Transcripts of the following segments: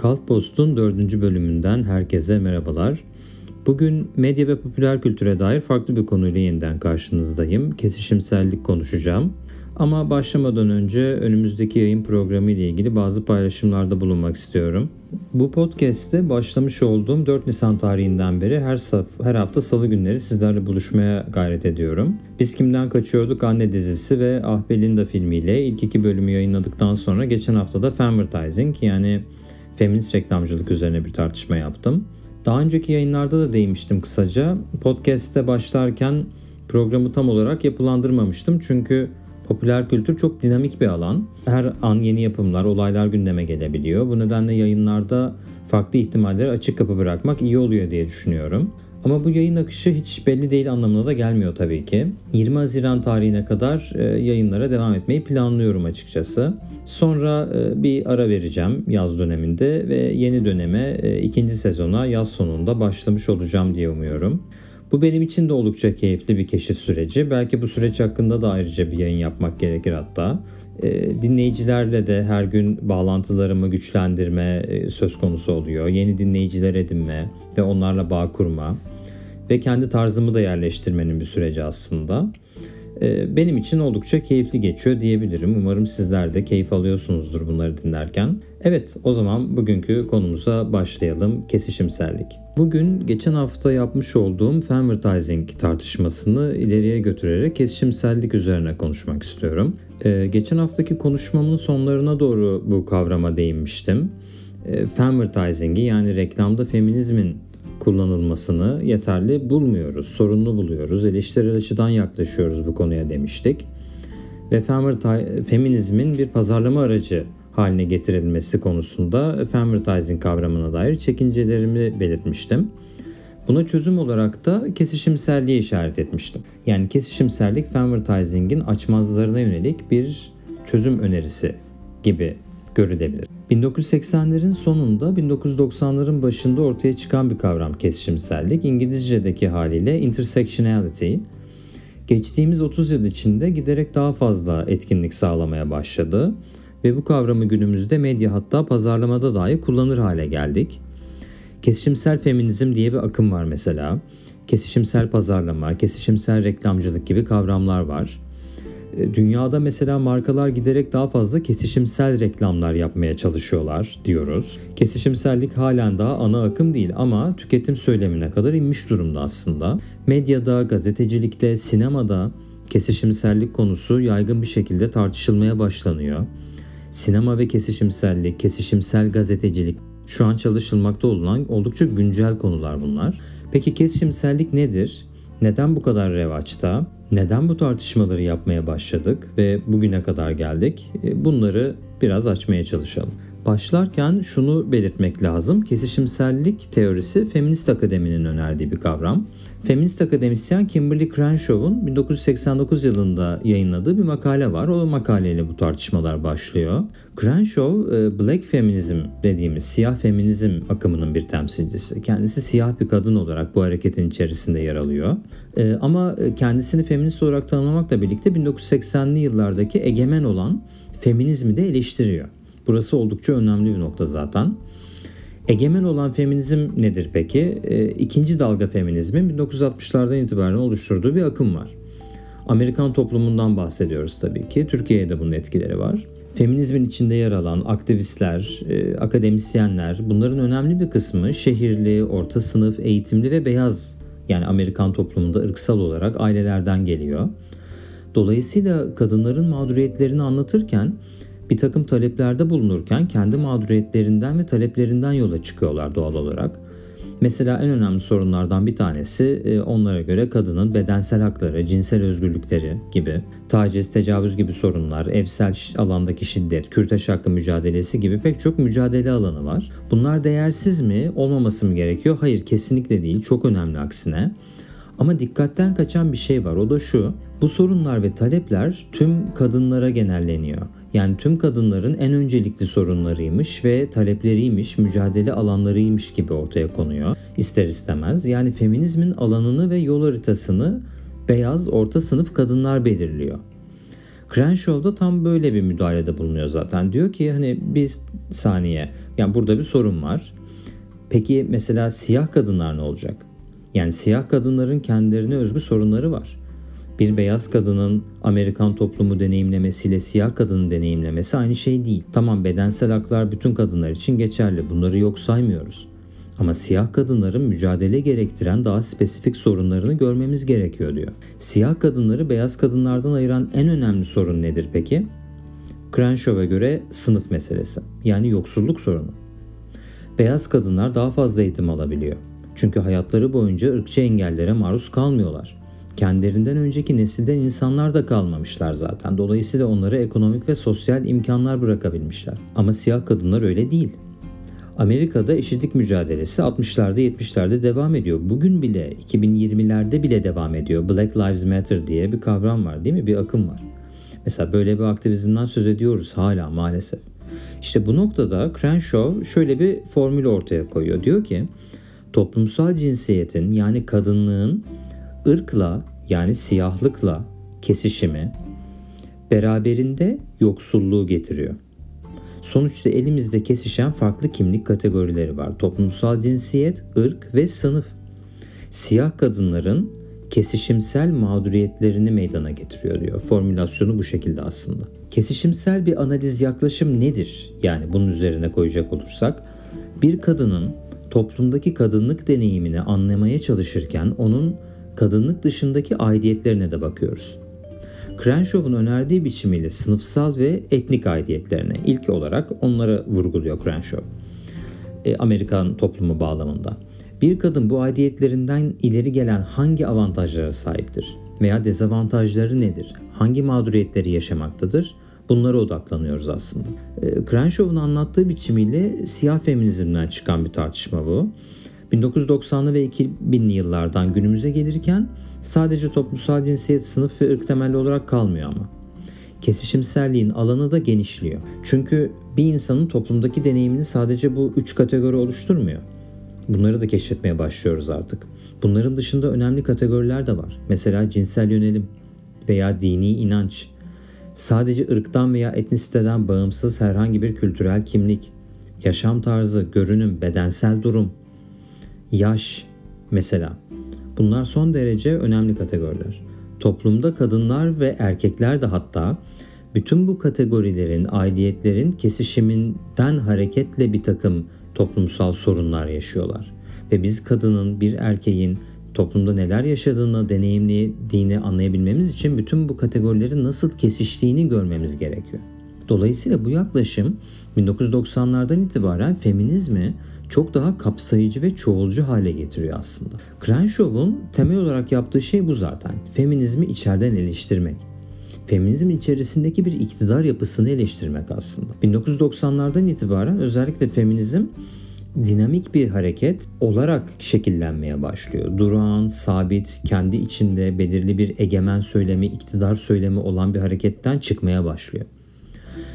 Kaltpost'un dördüncü bölümünden herkese merhabalar. Bugün medya ve popüler kültüre dair farklı bir konuyla yeniden karşınızdayım. Kesişimsellik konuşacağım. Ama başlamadan önce önümüzdeki yayın programı ile ilgili bazı paylaşımlarda bulunmak istiyorum. Bu podcast'te başlamış olduğum 4 Nisan tarihinden beri her, saf, her hafta salı günleri sizlerle buluşmaya gayret ediyorum. Biz Kimden Kaçıyorduk Anne dizisi ve Ah Belinda filmiyle ilk iki bölümü yayınladıktan sonra geçen hafta da Fanvertising yani feminist reklamcılık üzerine bir tartışma yaptım. Daha önceki yayınlarda da değinmiştim kısaca. Podcast'te başlarken programı tam olarak yapılandırmamıştım çünkü Popüler kültür çok dinamik bir alan. Her an yeni yapımlar, olaylar gündeme gelebiliyor. Bu nedenle yayınlarda farklı ihtimalleri açık kapı bırakmak iyi oluyor diye düşünüyorum. Ama bu yayın akışı hiç belli değil anlamına da gelmiyor tabii ki. 20 Haziran tarihine kadar e, yayınlara devam etmeyi planlıyorum açıkçası. Sonra e, bir ara vereceğim yaz döneminde ve yeni döneme e, ikinci sezona yaz sonunda başlamış olacağım diye umuyorum. Bu benim için de oldukça keyifli bir keşif süreci. Belki bu süreç hakkında da ayrıca bir yayın yapmak gerekir hatta. E, dinleyicilerle de her gün bağlantılarımı güçlendirme e, söz konusu oluyor. Yeni dinleyiciler edinme ve onlarla bağ kurma ve kendi tarzımı da yerleştirmenin bir süreci aslında. Ee, benim için oldukça keyifli geçiyor diyebilirim. Umarım sizler de keyif alıyorsunuzdur bunları dinlerken. Evet o zaman bugünkü konumuza başlayalım. Kesişimsellik. Bugün geçen hafta yapmış olduğum fanvertising tartışmasını ileriye götürerek kesişimsellik üzerine konuşmak istiyorum. Ee, geçen haftaki konuşmamın sonlarına doğru bu kavrama değinmiştim. Ee, fanvertising'i yani reklamda feminizmin kullanılmasını yeterli bulmuyoruz, sorunlu buluyoruz, eleştirel açıdan yaklaşıyoruz bu konuya demiştik. Ve feminizmin bir pazarlama aracı haline getirilmesi konusunda fanvertising kavramına dair çekincelerimi belirtmiştim. Buna çözüm olarak da kesişimselliğe işaret etmiştim. Yani kesişimsellik fanvertising'in açmazlarına yönelik bir çözüm önerisi gibi görülebilir. 1980'lerin sonunda 1990'ların başında ortaya çıkan bir kavram kesişimsellik. İngilizce'deki haliyle intersectionality. Geçtiğimiz 30 yıl içinde giderek daha fazla etkinlik sağlamaya başladı ve bu kavramı günümüzde medya hatta pazarlamada dahi kullanır hale geldik. Kesişimsel feminizm diye bir akım var mesela. Kesişimsel pazarlama, kesişimsel reklamcılık gibi kavramlar var. E, dünyada mesela markalar giderek daha fazla kesişimsel reklamlar yapmaya çalışıyorlar diyoruz. Kesişimsellik halen daha ana akım değil ama tüketim söylemine kadar inmiş durumda aslında. Medyada, gazetecilikte, sinemada kesişimsellik konusu yaygın bir şekilde tartışılmaya başlanıyor. Sinema ve kesişimsellik, kesişimsel gazetecilik şu an çalışılmakta olan oldukça güncel konular bunlar. Peki kesişimsellik nedir? Neden bu kadar revaçta? Neden bu tartışmaları yapmaya başladık ve bugüne kadar geldik? E, bunları biraz açmaya çalışalım. Başlarken şunu belirtmek lazım. Kesişimsellik teorisi Feminist Akademi'nin önerdiği bir kavram. Feminist akademisyen Kimberly Crenshaw'un 1989 yılında yayınladığı bir makale var. O makaleyle bu tartışmalar başlıyor. Crenshaw, e, Black Feminism dediğimiz siyah feminizm akımının bir temsilcisi. Kendisi siyah bir kadın olarak bu hareketin içerisinde yer alıyor. E, ama kendisini feminist olarak tanımlamakla birlikte 1980'li yıllardaki egemen olan feminizmi de eleştiriyor. Burası oldukça önemli bir nokta zaten. Egemen olan feminizm nedir peki? E, ikinci dalga feminizmin 1960'lardan itibaren oluşturduğu bir akım var. Amerikan toplumundan bahsediyoruz tabii ki. Türkiye'de bunun etkileri var. Feminizmin içinde yer alan aktivistler, e, akademisyenler bunların önemli bir kısmı şehirli, orta sınıf, eğitimli ve beyaz yani Amerikan toplumunda ırksal olarak ailelerden geliyor. Dolayısıyla kadınların mağduriyetlerini anlatırken bir takım taleplerde bulunurken kendi mağduriyetlerinden ve taleplerinden yola çıkıyorlar doğal olarak. Mesela en önemli sorunlardan bir tanesi e, onlara göre kadının bedensel hakları, cinsel özgürlükleri gibi, taciz, tecavüz gibi sorunlar, evsel alandaki şiddet, kürtaj hakkı mücadelesi gibi pek çok mücadele alanı var. Bunlar değersiz mi, olmaması mı gerekiyor? Hayır, kesinlikle değil. Çok önemli aksine. Ama dikkatten kaçan bir şey var. O da şu. Bu sorunlar ve talepler tüm kadınlara genelleniyor. Yani tüm kadınların en öncelikli sorunlarıymış ve talepleriymiş, mücadele alanlarıymış gibi ortaya konuyor. İster istemez. Yani feminizmin alanını ve yol haritasını beyaz orta sınıf kadınlar belirliyor. Crenshaw da tam böyle bir müdahalede bulunuyor zaten. Diyor ki hani bir saniye yani burada bir sorun var. Peki mesela siyah kadınlar ne olacak? Yani siyah kadınların kendilerine özgü sorunları var. Bir beyaz kadının Amerikan toplumu deneyimlemesiyle siyah kadının deneyimlemesi aynı şey değil. Tamam bedensel haklar bütün kadınlar için geçerli. Bunları yok saymıyoruz. Ama siyah kadınların mücadele gerektiren daha spesifik sorunlarını görmemiz gerekiyor diyor. Siyah kadınları beyaz kadınlardan ayıran en önemli sorun nedir peki? Crenshaw'a göre sınıf meselesi. Yani yoksulluk sorunu. Beyaz kadınlar daha fazla eğitim alabiliyor. Çünkü hayatları boyunca ırkçı engellere maruz kalmıyorlar. Kendilerinden önceki nesilden insanlar da kalmamışlar zaten. Dolayısıyla onlara ekonomik ve sosyal imkanlar bırakabilmişler. Ama siyah kadınlar öyle değil. Amerika'da eşitlik mücadelesi 60'larda 70'lerde devam ediyor. Bugün bile 2020'lerde bile devam ediyor. Black Lives Matter diye bir kavram var değil mi? Bir akım var. Mesela böyle bir aktivizmden söz ediyoruz hala maalesef. İşte bu noktada Crenshaw şöyle bir formül ortaya koyuyor. Diyor ki toplumsal cinsiyetin yani kadınlığın ırkla yani siyahlıkla kesişimi beraberinde yoksulluğu getiriyor. Sonuçta elimizde kesişen farklı kimlik kategorileri var. Toplumsal cinsiyet, ırk ve sınıf. Siyah kadınların kesişimsel mağduriyetlerini meydana getiriyor diyor. Formülasyonu bu şekilde aslında. Kesişimsel bir analiz yaklaşım nedir? Yani bunun üzerine koyacak olursak bir kadının toplumdaki kadınlık deneyimini anlamaya çalışırken onun kadınlık dışındaki aidiyetlerine de bakıyoruz. Crenshaw'un önerdiği biçimiyle sınıfsal ve etnik aidiyetlerine ilk olarak onlara vurguluyor Crenshaw. E, Amerikan toplumu bağlamında. Bir kadın bu aidiyetlerinden ileri gelen hangi avantajlara sahiptir? Veya dezavantajları nedir? Hangi mağduriyetleri yaşamaktadır? Bunlara odaklanıyoruz aslında. E, Crenshaw'un anlattığı biçimiyle siyah feminizmden çıkan bir tartışma bu. 1990'lı ve 2000'li yıllardan günümüze gelirken sadece toplumsal cinsiyet, sınıf ve ırk temelli olarak kalmıyor ama. Kesişimselliğin alanı da genişliyor. Çünkü bir insanın toplumdaki deneyimini sadece bu üç kategori oluşturmuyor. Bunları da keşfetmeye başlıyoruz artık. Bunların dışında önemli kategoriler de var. Mesela cinsel yönelim veya dini inanç. Sadece ırktan veya etnisiteden bağımsız herhangi bir kültürel kimlik, yaşam tarzı, görünüm, bedensel durum, yaş mesela. Bunlar son derece önemli kategoriler. Toplumda kadınlar ve erkekler de hatta bütün bu kategorilerin, aidiyetlerin kesişiminden hareketle bir takım toplumsal sorunlar yaşıyorlar. Ve biz kadının, bir erkeğin toplumda neler yaşadığını, deneyimlediğini anlayabilmemiz için bütün bu kategorilerin nasıl kesiştiğini görmemiz gerekiyor. Dolayısıyla bu yaklaşım 1990'lardan itibaren feminizmi çok daha kapsayıcı ve çoğulcu hale getiriyor aslında. Crenshaw'un temel olarak yaptığı şey bu zaten. Feminizmi içeriden eleştirmek. Feminizm içerisindeki bir iktidar yapısını eleştirmek aslında. 1990'lardan itibaren özellikle feminizm dinamik bir hareket olarak şekillenmeye başlıyor. Durağan, sabit, kendi içinde belirli bir egemen söylemi, iktidar söylemi olan bir hareketten çıkmaya başlıyor.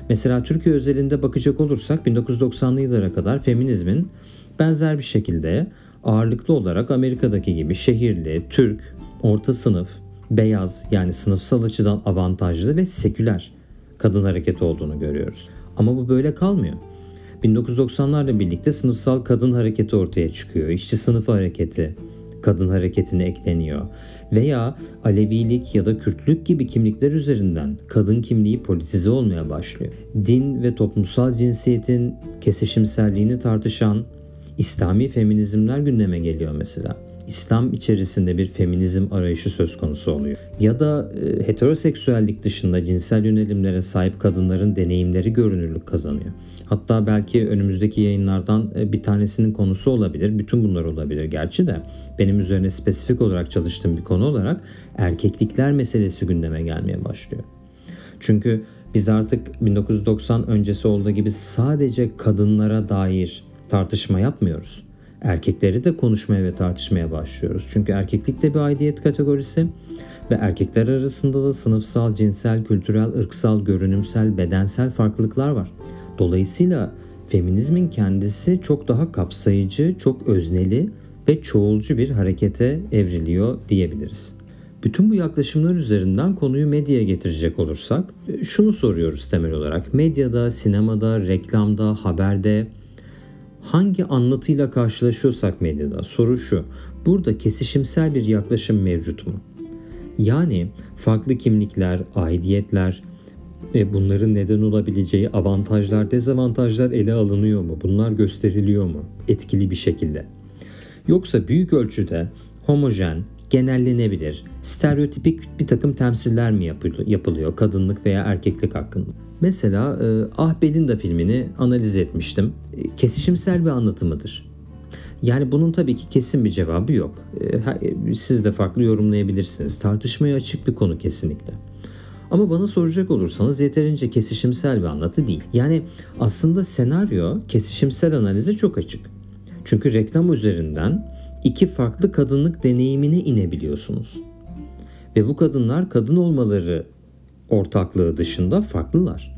Mesela Türkiye özelinde bakacak olursak 1990'lı yıllara kadar feminizmin benzer bir şekilde ağırlıklı olarak Amerika'daki gibi şehirli, Türk, orta sınıf, beyaz yani sınıfsal açıdan avantajlı ve seküler kadın hareketi olduğunu görüyoruz. Ama bu böyle kalmıyor. 1990'larla birlikte sınıfsal kadın hareketi ortaya çıkıyor. İşçi sınıfı hareketi, kadın hareketine ekleniyor. Veya Alevilik ya da Kürtlük gibi kimlikler üzerinden kadın kimliği politize olmaya başlıyor. Din ve toplumsal cinsiyetin kesişimselliğini tartışan İslami feminizmler gündeme geliyor mesela. İslam içerisinde bir feminizm arayışı söz konusu oluyor. Ya da e, heteroseksüellik dışında cinsel yönelimlere sahip kadınların deneyimleri görünürlük kazanıyor. Hatta belki önümüzdeki yayınlardan e, bir tanesinin konusu olabilir. Bütün bunlar olabilir gerçi de. Benim üzerine spesifik olarak çalıştığım bir konu olarak erkeklikler meselesi gündeme gelmeye başlıyor. Çünkü biz artık 1990 öncesi olduğu gibi sadece kadınlara dair tartışma yapmıyoruz. Erkekleri de konuşmaya ve tartışmaya başlıyoruz. Çünkü erkeklik de bir aidiyet kategorisi ve erkekler arasında da sınıfsal, cinsel, kültürel, ırksal, görünümsel, bedensel farklılıklar var. Dolayısıyla feminizmin kendisi çok daha kapsayıcı, çok özneli ve çoğulcu bir harekete evriliyor diyebiliriz. Bütün bu yaklaşımlar üzerinden konuyu medyaya getirecek olursak şunu soruyoruz temel olarak. Medyada, sinemada, reklamda, haberde hangi anlatıyla karşılaşıyorsak medyada soru şu. Burada kesişimsel bir yaklaşım mevcut mu? Yani farklı kimlikler, aidiyetler, e, bunların neden olabileceği avantajlar, dezavantajlar ele alınıyor mu? Bunlar gösteriliyor mu? Etkili bir şekilde. Yoksa büyük ölçüde homojen, genellenebilir, stereotipik bir takım temsiller mi yapılıyor kadınlık veya erkeklik hakkında? Mesela e, Ah Belinda filmini analiz etmiştim. E, kesişimsel bir anlatımıdır. Yani bunun tabii ki kesin bir cevabı yok. E, siz de farklı yorumlayabilirsiniz. Tartışmaya açık bir konu kesinlikle. Ama bana soracak olursanız yeterince kesişimsel bir anlatı değil. Yani aslında senaryo kesişimsel analize çok açık. Çünkü reklam üzerinden iki farklı kadınlık deneyimine inebiliyorsunuz. Ve bu kadınlar kadın olmaları ortaklığı dışında farklılar.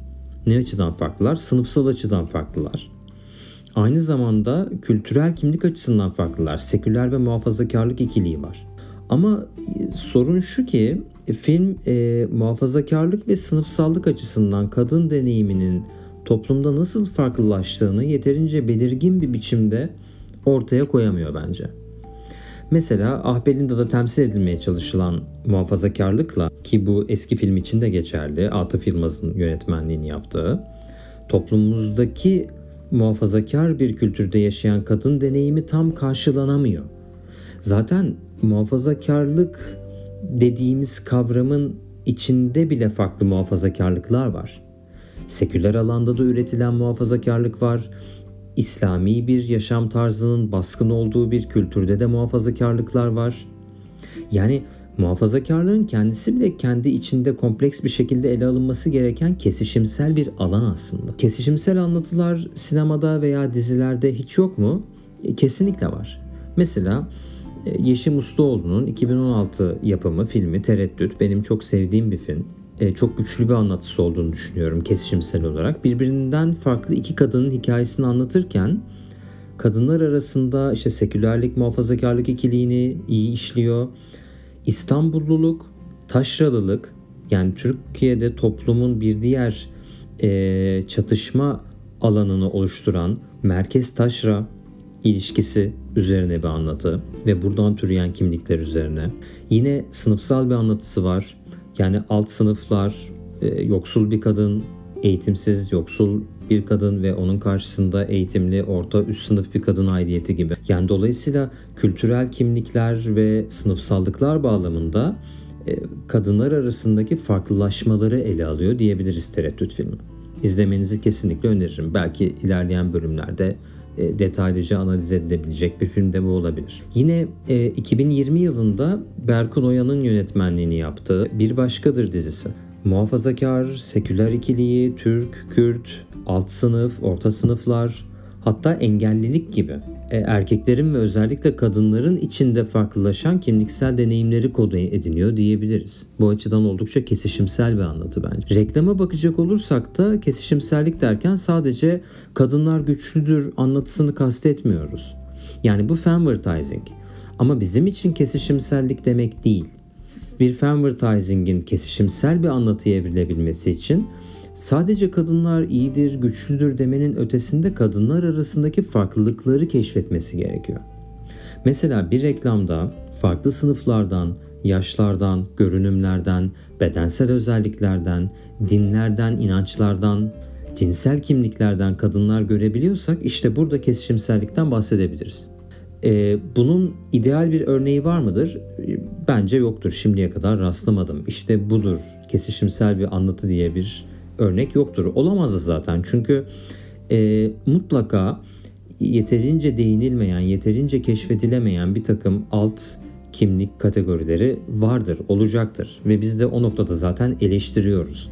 Ne açıdan farklılar? Sınıfsal açıdan farklılar. Aynı zamanda kültürel kimlik açısından farklılar. Seküler ve muhafazakarlık ikiliği var. Ama sorun şu ki film e, muhafazakarlık ve sınıfsallık açısından kadın deneyiminin toplumda nasıl farklılaştığını yeterince belirgin bir biçimde ortaya koyamıyor bence. Mesela Ah Belinda'da temsil edilmeye çalışılan muhafazakarlıkla ki bu eski film için de geçerli. Atıf Yılmaz'ın yönetmenliğini yaptığı toplumumuzdaki muhafazakar bir kültürde yaşayan kadın deneyimi tam karşılanamıyor. Zaten muhafazakarlık dediğimiz kavramın içinde bile farklı muhafazakarlıklar var. Seküler alanda da üretilen muhafazakarlık var. İslami bir yaşam tarzının baskın olduğu bir kültürde de muhafazakarlıklar var. Yani muhafazakarlığın kendisi bile kendi içinde kompleks bir şekilde ele alınması gereken kesişimsel bir alan aslında. Kesişimsel anlatılar sinemada veya dizilerde hiç yok mu? E, kesinlikle var. Mesela Yeşim Ustaoğlu'nun 2016 yapımı filmi Tereddüt benim çok sevdiğim bir film. E, çok güçlü bir anlatısı olduğunu düşünüyorum kesişimsel olarak. Birbirinden farklı iki kadının hikayesini anlatırken kadınlar arasında işte sekülerlik, muhafazakarlık ikiliğini iyi işliyor. İstanbulluluk, taşralılık yani Türkiye'de toplumun bir diğer e, çatışma alanını oluşturan merkez taşra ilişkisi üzerine bir anlatı ve buradan türeyen kimlikler üzerine. Yine sınıfsal bir anlatısı var. Yani alt sınıflar, e, yoksul bir kadın, eğitimsiz, yoksul bir kadın ve onun karşısında eğitimli, orta üst sınıf bir kadın aidiyeti gibi. Yani dolayısıyla kültürel kimlikler ve sınıfsallıklar bağlamında e, kadınlar arasındaki farklılaşmaları ele alıyor diyebiliriz Tereddüt filmi. İzlemenizi kesinlikle öneririm. Belki ilerleyen bölümlerde e, detaylıca analiz edilebilecek bir film de bu olabilir. Yine e, 2020 yılında Berkun Oya'nın yönetmenliğini yaptığı Bir Başkadır dizisi. Muhafazakar, seküler ikiliği, Türk, Kürt, alt sınıf, orta sınıflar, hatta engellilik gibi e, erkeklerin ve özellikle kadınların içinde farklılaşan kimliksel deneyimleri kodu ediniyor diyebiliriz. Bu açıdan oldukça kesişimsel bir anlatı bence. Reklama bakacak olursak da kesişimsellik derken sadece kadınlar güçlüdür anlatısını kastetmiyoruz. Yani bu fanvertising. Ama bizim için kesişimsellik demek değil. Bir fanvertising'in kesişimsel bir anlatıya evrilebilmesi için Sadece kadınlar iyidir, güçlüdür demenin ötesinde kadınlar arasındaki farklılıkları keşfetmesi gerekiyor. Mesela bir reklamda farklı sınıflardan, yaşlardan, görünümlerden, bedensel özelliklerden, dinlerden, inançlardan, cinsel kimliklerden kadınlar görebiliyorsak işte burada kesişimsellikten bahsedebiliriz. Ee, bunun ideal bir örneği var mıdır? Bence yoktur. Şimdiye kadar rastlamadım. İşte budur. Kesişimsel bir anlatı diye bir örnek yoktur. Olamazdı zaten çünkü e, mutlaka yeterince değinilmeyen, yeterince keşfedilemeyen bir takım alt kimlik kategorileri vardır, olacaktır ve biz de o noktada zaten eleştiriyoruz.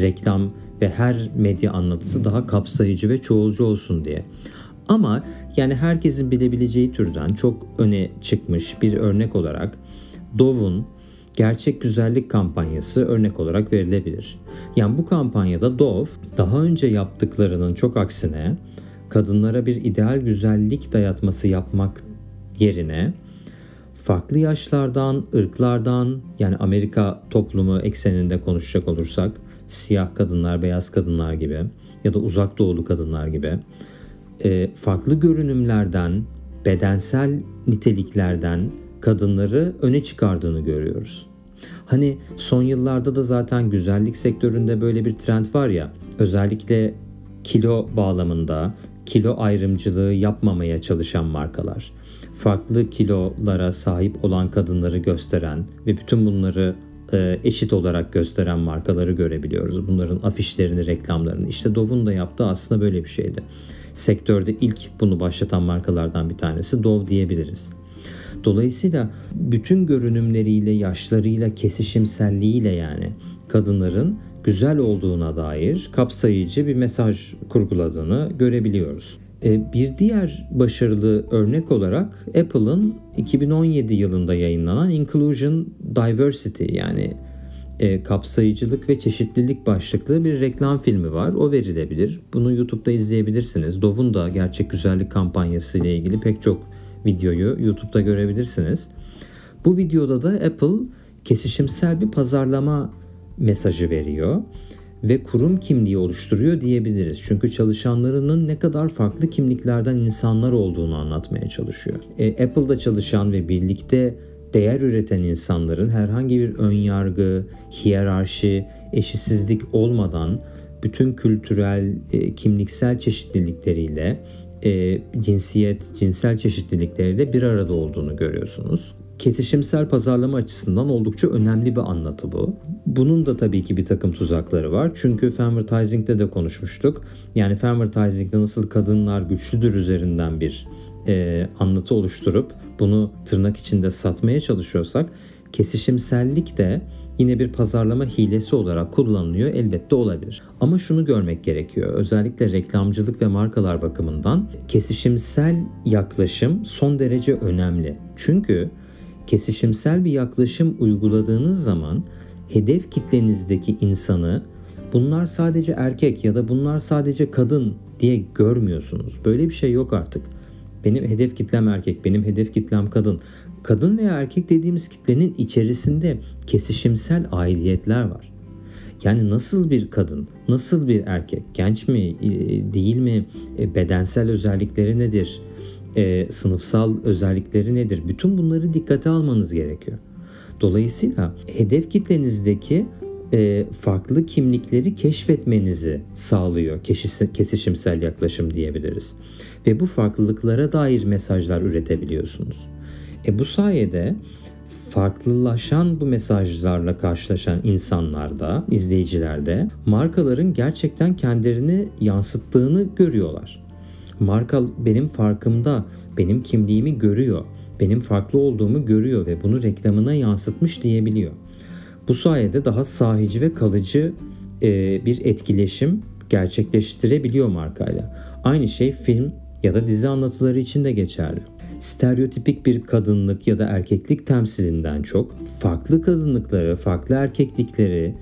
Reklam ve her medya anlatısı daha kapsayıcı ve çoğulcu olsun diye. Ama yani herkesin bilebileceği türden çok öne çıkmış bir örnek olarak Dove'un gerçek güzellik kampanyası örnek olarak verilebilir. Yani bu kampanyada Dove daha önce yaptıklarının çok aksine kadınlara bir ideal güzellik dayatması yapmak yerine farklı yaşlardan, ırklardan yani Amerika toplumu ekseninde konuşacak olursak siyah kadınlar, beyaz kadınlar gibi ya da uzak doğulu kadınlar gibi e, farklı görünümlerden, bedensel niteliklerden kadınları öne çıkardığını görüyoruz. Hani son yıllarda da zaten güzellik sektöründe böyle bir trend var ya özellikle kilo bağlamında kilo ayrımcılığı yapmamaya çalışan markalar. Farklı kilolara sahip olan kadınları gösteren ve bütün bunları e, eşit olarak gösteren markaları görebiliyoruz. Bunların afişlerini, reklamlarını. İşte Dove'un da yaptığı aslında böyle bir şeydi. Sektörde ilk bunu başlatan markalardan bir tanesi Dove diyebiliriz. Dolayısıyla bütün görünümleriyle, yaşlarıyla, kesişimselliğiyle yani kadınların güzel olduğuna dair kapsayıcı bir mesaj kurguladığını görebiliyoruz. E, bir diğer başarılı örnek olarak Apple'ın 2017 yılında yayınlanan Inclusion Diversity yani e, kapsayıcılık ve çeşitlilik başlıklı bir reklam filmi var. O verilebilir. Bunu YouTube'da izleyebilirsiniz. Dove'un da gerçek güzellik kampanyası ile ilgili pek çok videoyu YouTube'da görebilirsiniz. Bu videoda da Apple kesişimsel bir pazarlama mesajı veriyor ve kurum kimliği oluşturuyor diyebiliriz. Çünkü çalışanlarının ne kadar farklı kimliklerden insanlar olduğunu anlatmaya çalışıyor. E, Apple'da çalışan ve birlikte değer üreten insanların herhangi bir ön yargı, hiyerarşi, eşitsizlik olmadan bütün kültürel, e, kimliksel çeşitlilikleriyle e, cinsiyet, cinsel çeşitlilikleriyle bir arada olduğunu görüyorsunuz. Kesişimsel pazarlama açısından oldukça önemli bir anlatı bu. Bunun da tabii ki bir takım tuzakları var. Çünkü Fanvertising'de de konuşmuştuk. Yani Fanvertising'de nasıl kadınlar güçlüdür üzerinden bir e, anlatı oluşturup bunu tırnak içinde satmaya çalışıyorsak kesişimsellik de yine bir pazarlama hilesi olarak kullanılıyor elbette olabilir. Ama şunu görmek gerekiyor. Özellikle reklamcılık ve markalar bakımından kesişimsel yaklaşım son derece önemli. Çünkü kesişimsel bir yaklaşım uyguladığınız zaman hedef kitlenizdeki insanı bunlar sadece erkek ya da bunlar sadece kadın diye görmüyorsunuz. Böyle bir şey yok artık. Benim hedef kitlem erkek, benim hedef kitlem kadın. Kadın veya erkek dediğimiz kitlenin içerisinde kesişimsel aidiyetler var. Yani nasıl bir kadın, nasıl bir erkek, genç mi, e, değil mi, e, bedensel özellikleri nedir, e, sınıfsal özellikleri nedir? Bütün bunları dikkate almanız gerekiyor. Dolayısıyla hedef kitlenizdeki farklı kimlikleri keşfetmenizi sağlıyor kesişimsel yaklaşım diyebiliriz. Ve bu farklılıklara dair mesajlar üretebiliyorsunuz. E bu sayede farklılaşan bu mesajlarla karşılaşan insanlarda, izleyicilerde markaların gerçekten kendilerini yansıttığını görüyorlar. Marka benim farkımda, benim kimliğimi görüyor, benim farklı olduğumu görüyor ve bunu reklamına yansıtmış diyebiliyor. Bu sayede daha sahici ve kalıcı e, bir etkileşim gerçekleştirebiliyor markayla. Aynı şey film ya da dizi anlatıları için de geçerli stereotipik bir kadınlık ya da erkeklik temsilinden çok farklı kadınlıkları, farklı erkeklikleri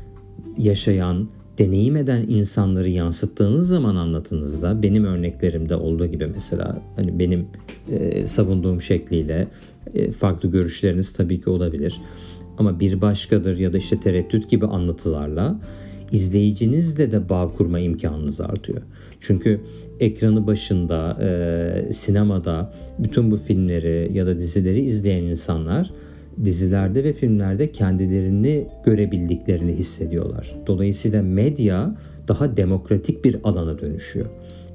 yaşayan, deneyim eden insanları yansıttığınız zaman anlatınızda benim örneklerimde olduğu gibi mesela hani benim e, savunduğum şekliyle e, farklı görüşleriniz tabii ki olabilir. Ama bir başkadır ya da işte tereddüt gibi anlatılarla izleyicinizle de bağ kurma imkanınız artıyor. Çünkü ekranı başında, e, sinemada bütün bu filmleri ya da dizileri izleyen insanlar dizilerde ve filmlerde kendilerini görebildiklerini hissediyorlar. Dolayısıyla medya daha demokratik bir alana dönüşüyor.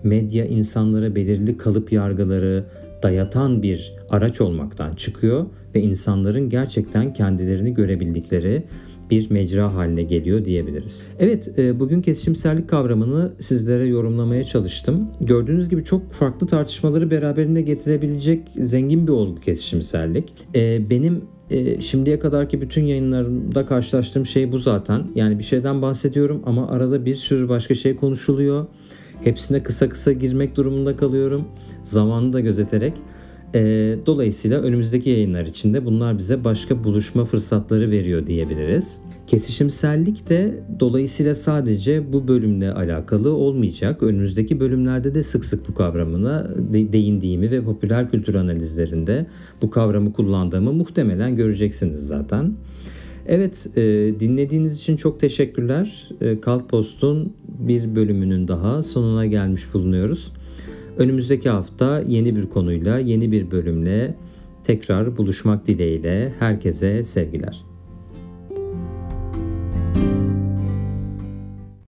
Medya insanlara belirli kalıp yargıları dayatan bir araç olmaktan çıkıyor ve insanların gerçekten kendilerini görebildikleri bir mecra haline geliyor diyebiliriz. Evet e, bugün kesişimsellik kavramını sizlere yorumlamaya çalıştım. Gördüğünüz gibi çok farklı tartışmaları beraberinde getirebilecek zengin bir olgu kesişimsellik. E, benim e, şimdiye kadarki bütün yayınlarımda karşılaştığım şey bu zaten. Yani bir şeyden bahsediyorum ama arada bir sürü başka şey konuşuluyor. Hepsine kısa kısa girmek durumunda kalıyorum. Zamanı da gözeterek. E, dolayısıyla önümüzdeki yayınlar içinde bunlar bize başka buluşma fırsatları veriyor diyebiliriz. Kesişimsellik de dolayısıyla sadece bu bölümle alakalı olmayacak. Önümüzdeki bölümlerde de sık sık bu kavramına de- değindiğimi ve popüler kültür analizlerinde bu kavramı kullandığımı muhtemelen göreceksiniz zaten. Evet, e, dinlediğiniz için çok teşekkürler. E, Kalk Post'un bir bölümünün daha sonuna gelmiş bulunuyoruz. Önümüzdeki hafta yeni bir konuyla, yeni bir bölümle tekrar buluşmak dileğiyle herkese sevgiler.